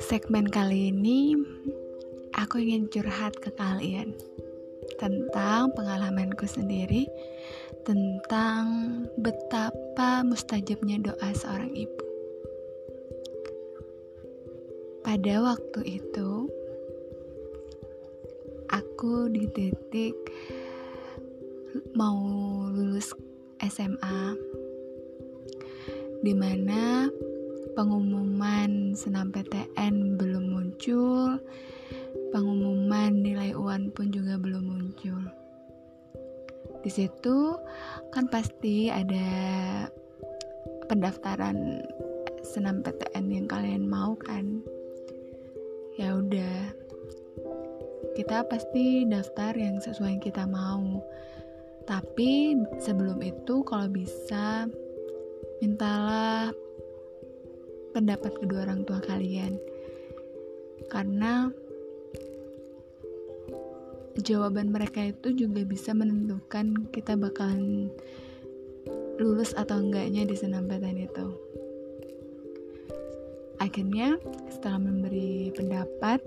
Segmen kali ini aku ingin curhat ke kalian tentang pengalamanku sendiri tentang betapa mustajabnya doa seorang ibu. Pada waktu itu, aku di titik mau lulus SMA, di mana pengumuman senam PTN belum muncul, pengumuman nilai UAN pun juga belum muncul. Di situ kan pasti ada pendaftaran senam PTN yang kalian mau kan ya udah kita pasti daftar yang sesuai yang kita mau tapi sebelum itu kalau bisa mintalah pendapat kedua orang tua kalian. Karena jawaban mereka itu juga bisa menentukan kita bakalan lulus atau enggaknya di senampetan itu. Akhirnya setelah memberi pendapat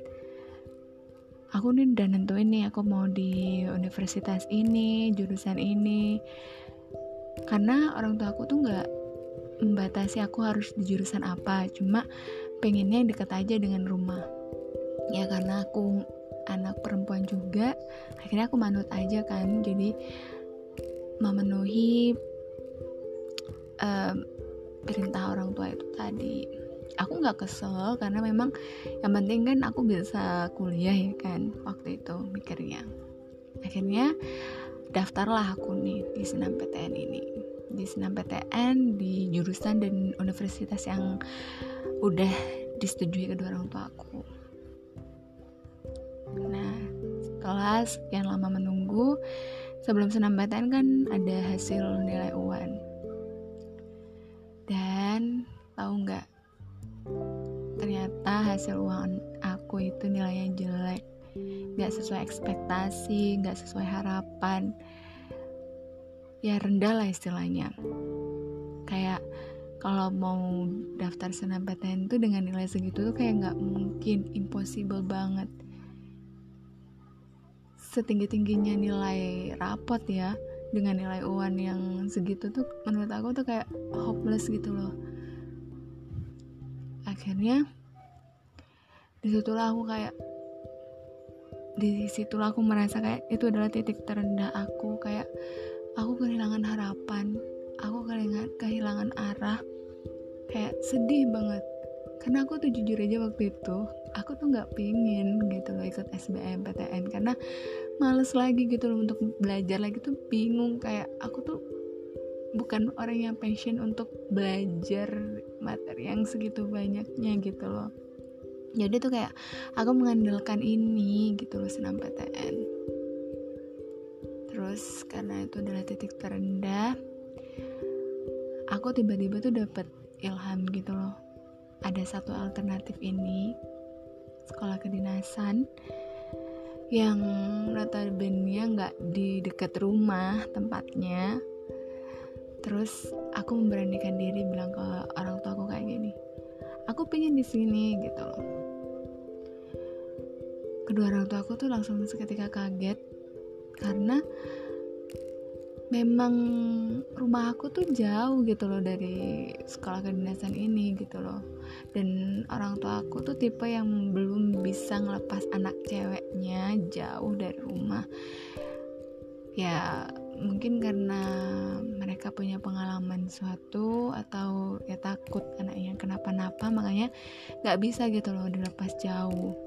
aku nih udah nentuin nih aku mau di universitas ini jurusan ini. Karena orang tua aku tuh nggak membatasi aku harus di jurusan apa cuma pengennya yang deket aja dengan rumah. Ya karena aku anak perempuan juga akhirnya aku manut aja kan. Jadi memenuhi uh, perintah orang tua itu tadi aku nggak kesel karena memang yang penting kan aku bisa kuliah ya kan waktu itu mikirnya. Akhirnya daftarlah aku nih di senam PTN ini. Di senam PTN di jurusan dan universitas yang udah disetujui kedua orang tua aku. Nah setelah sekian lama menunggu sebelum senam PTN kan ada hasil nilai UAN dan tahu nggak hasil uang aku itu nilainya jelek. Nggak sesuai ekspektasi nggak sesuai harapan. Ya rendah lah istilahnya. Kayak kalau mau daftar senambatan tuh dengan nilai segitu tuh kayak nggak mungkin impossible banget. Setinggi tingginya nilai rapot ya dengan nilai uan yang segitu tuh menurut aku tuh kayak hopeless gitu loh. Akhirnya di situlah aku kayak di situlah aku merasa kayak itu adalah titik terendah aku. Kayak aku kehilangan harapan aku kehilangan kehilangan arah. Kayak sedih banget. Karena aku tuh jujur aja waktu itu aku tuh nggak pingin gitu loh ikut SBM PTN karena males lagi gitu loh untuk belajar lagi tuh bingung. Kayak aku tuh bukan orang yang passion untuk belajar materi yang segitu banyaknya gitu loh jadi tuh kayak aku mengandalkan ini gitu loh senam PTN terus karena itu adalah titik terendah aku tiba-tiba tuh dapet ilham gitu loh. Ada satu alternatif ini sekolah kedinasan yang notabene nggak di dekat rumah tempatnya. Terus aku memberanikan diri bilang ke orang tua aku kayak gini aku pengen di sini gitu loh kedua orang tua aku tuh langsung seketika kaget. Karena memang rumah aku tuh jauh gitu loh dari sekolah kedinasan ini gitu loh. Dan orang tua aku tuh tipe yang belum bisa ngelepas anak ceweknya jauh dari rumah. Ya mungkin karena mereka punya pengalaman suatu atau ya takut anaknya kenapa-napa makanya nggak bisa gitu loh dilepas jauh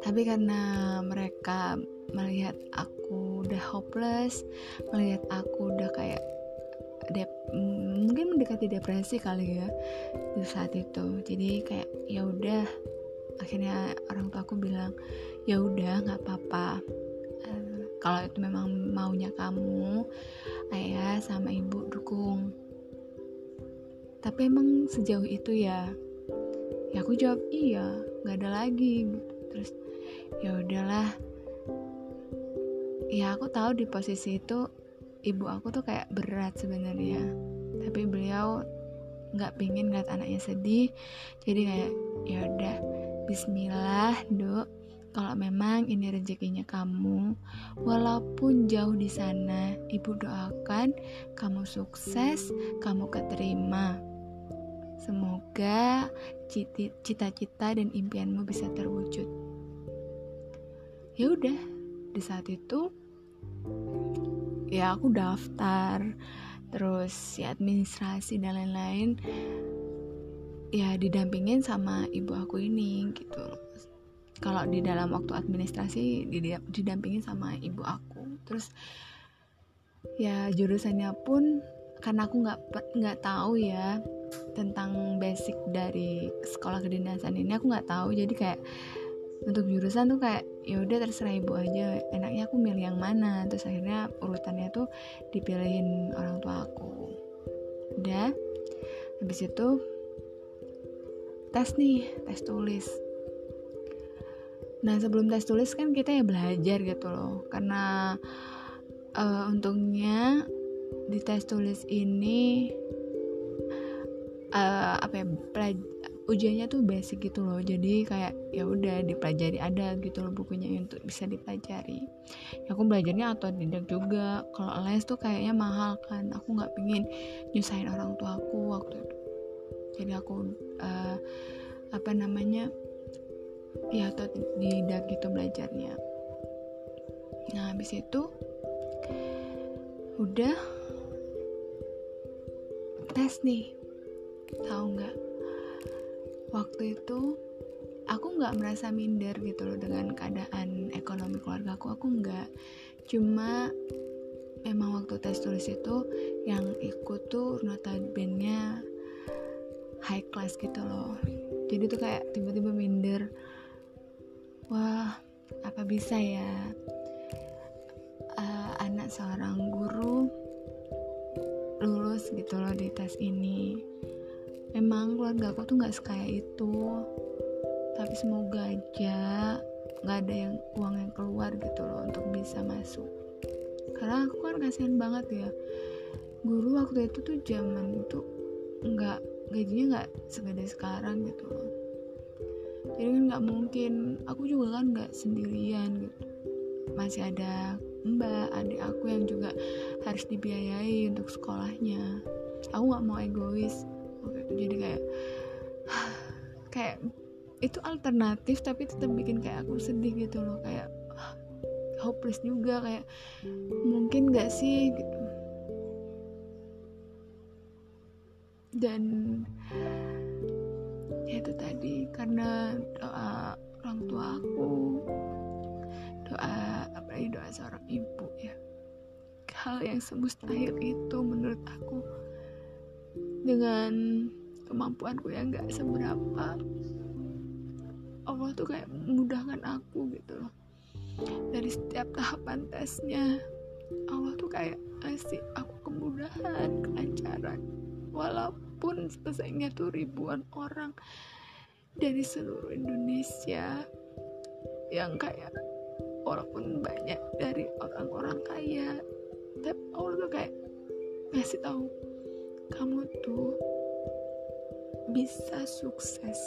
tapi karena mereka melihat aku udah hopeless melihat aku udah kayak dep mungkin mendekati depresi kali ya di saat itu. Jadi kayak ya udah akhirnya orang tua aku bilang ya udah nggak apa-apa. Kalau itu memang maunya kamu ayah sama ibu dukung. Tapi emang sejauh itu ya ya aku jawab iya nggak ada lagi. Terus ya udahlah. Ya aku tahu di posisi itu ibu aku tuh kayak berat sebenarnya. Tapi beliau nggak pingin lihat anaknya sedih. Jadi kayak ya udah Bismillah dok. Kalau memang ini rezekinya kamu walaupun jauh di sana ibu doakan kamu sukses kamu keterima. Semoga cita-cita dan impianmu bisa terwujud ya udah di saat itu ya aku daftar terus ya administrasi dan lain-lain ya didampingin sama ibu aku ini gitu. Kalau di dalam waktu administrasi didampingin sama ibu aku. Terus ya jurusannya pun karena aku nggak nggak tahu ya tentang basic dari sekolah kedinasan ini aku nggak tahu. Jadi kayak untuk jurusan tuh kayak ya udah terserah ibu aja enaknya aku milih yang mana. Terus akhirnya urutannya tuh dipilihin orang tua aku. Udah habis itu tes nih tes tulis. Nah sebelum tes tulis kan kita ya belajar gitu loh. Karena uh, untungnya di tes tulis ini uh, apa ya ujiannya tuh basic gitu loh. Jadi kayak ya udah dipelajari ada gitu loh bukunya untuk bisa dipelajari. Ya aku belajarnya atau tidak juga. Kalau les tuh kayaknya mahal kan. Aku nggak pingin nyusahin orang tua aku waktu itu. Jadi aku uh, apa namanya ya atau tidak gitu belajarnya. Nah habis itu udah tes nih. Tahu nggak waktu itu aku nggak merasa minder gitu loh dengan keadaan ekonomi keluarga aku. Aku nggak. Cuma emang waktu tes tulis itu yang ikut tuh notabene high class gitu loh. Jadi tuh kayak tiba-tiba minder. Wah apa bisa ya? Uh, anak seorang guru lulus gitu loh di tes ini emang keluarga aku tuh nggak sekaya itu. Tapi semoga aja nggak ada yang uang yang keluar gitu loh untuk bisa masuk. Karena aku kan kasihan banget ya. Guru waktu itu tuh zaman itu nggak gajinya nggak segede sekarang gitu loh. Jadi kan nggak mungkin. Aku juga kan nggak sendirian gitu. Masih ada mbak adik aku yang juga harus dibiayai untuk sekolahnya. Aku nggak mau egois jadi kayak kayak itu alternatif tapi tetap bikin kayak aku sedih gitu loh. Kayak hopeless juga kayak mungkin gak sih gitu. Dan ya itu tadi karena doa orang tua aku doa apalagi doa seorang ibu ya. Hal yang semustahil itu menurut aku dengan kemampuanku yang gak seberapa. Allah tuh kayak memudahkan aku gitu loh. Dari setiap tahapan tesnya Allah tuh kayak ngasih aku kemudahan kelancaran. Walaupun selesainya tuh ribuan orang dari seluruh Indonesia yang kayak walaupun banyak dari orang-orang kaya. Tapi Allah tuh kayak ngasih tahu kamu tuh bisa sukses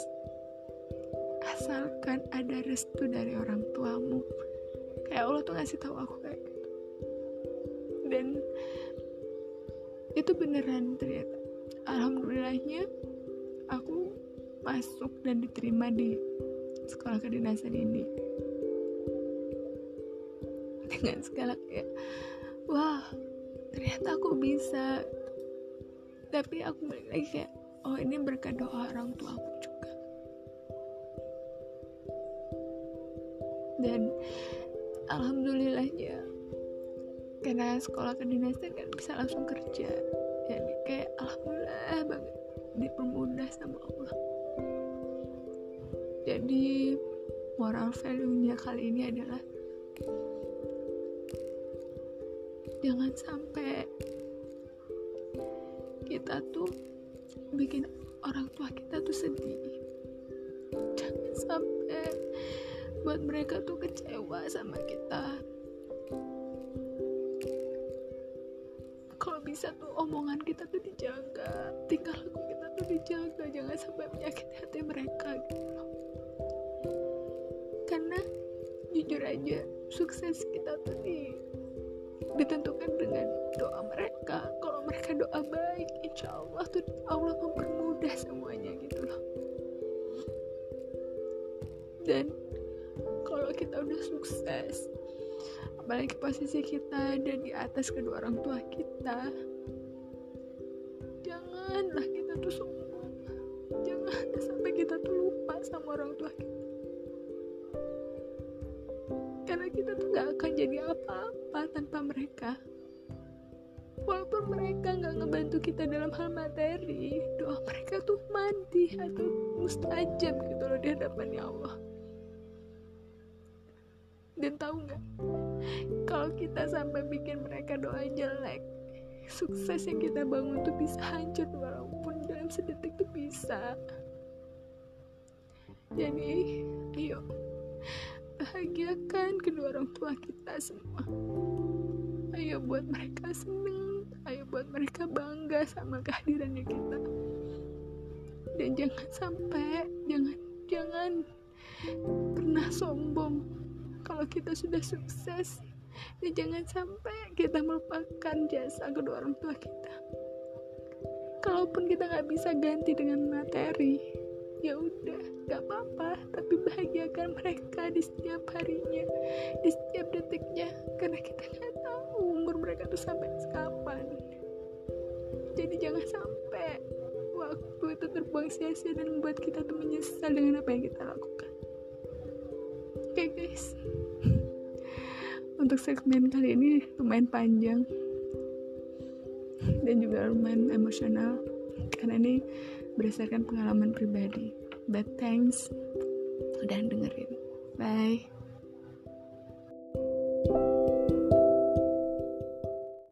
asalkan ada restu dari orang tuamu. Kayak Allah tuh ngasih tahu aku kayak gitu. Dan itu beneran ternyata. Alhamdulillahnya aku masuk dan diterima di sekolah kedinasan ini. Dengan segala kayak wah ternyata aku bisa tapi aku balik lagi kayak oh ini berkat doa orang tua aku juga. Dan alhamdulillahnya karena sekolah kedinasan kan bisa langsung kerja. Jadi kayak alhamdulillah banget dipermudah sama Allah. Jadi moral value nya kali ini adalah jangan sampai kita tuh bikin orang tua kita tuh sedih. Jangan sampai buat mereka tuh kecewa sama kita. Bisa tuh omongan kita tuh dijaga tingkah laku kita tuh dijaga jangan sampai menyakiti hati mereka gitu. Karena jujur aja sukses kita tuh di ditentukan dengan doa mereka. Kalau mereka doa baik insya Allah tuh Allah mempermudah semuanya gitu loh. Dan kalau kita udah sukses apalagi posisi kita ada di atas kedua orang tua kita janganlah kita tuh sombong jangan sampai kita tuh lupa sama orang tua kita kita tuh gak akan jadi apa-apa tanpa mereka. Walaupun mereka nggak ngebantu kita dalam hal materi doa mereka tuh mandi atau mustajab gitu loh di hadapan ya Allah. Dan tahu nggak kalau kita sampai bikin mereka doa jelek sukses yang kita bangun tuh bisa hancur walaupun dalam sedetik tuh bisa. Jadi ayo bahagiakan kedua orang tua kita semua. Ayo buat mereka seneng ayo buat mereka bangga sama kehadirannya kita. Dan jangan sampai jangan jangan pernah sombong. Kalau kita sudah sukses dan jangan sampai kita melupakan jasa kedua orang tua kita. Kalaupun kita nggak bisa ganti dengan materi ya udah nggak apa-apa tapi bahagiakan mereka di setiap harinya di setiap detiknya karena kita nggak tahu umur mereka tuh sampai kapan. Jadi jangan sampai waktu itu terbuang sia-sia dan membuat kita tuh menyesal dengan apa yang kita lakukan. Oke okay, guys. Untuk segmen kali ini lumayan panjang dan juga lumayan emosional karena ini berdasarkan pengalaman pribadi. But thanks. Udah dengerin. Bye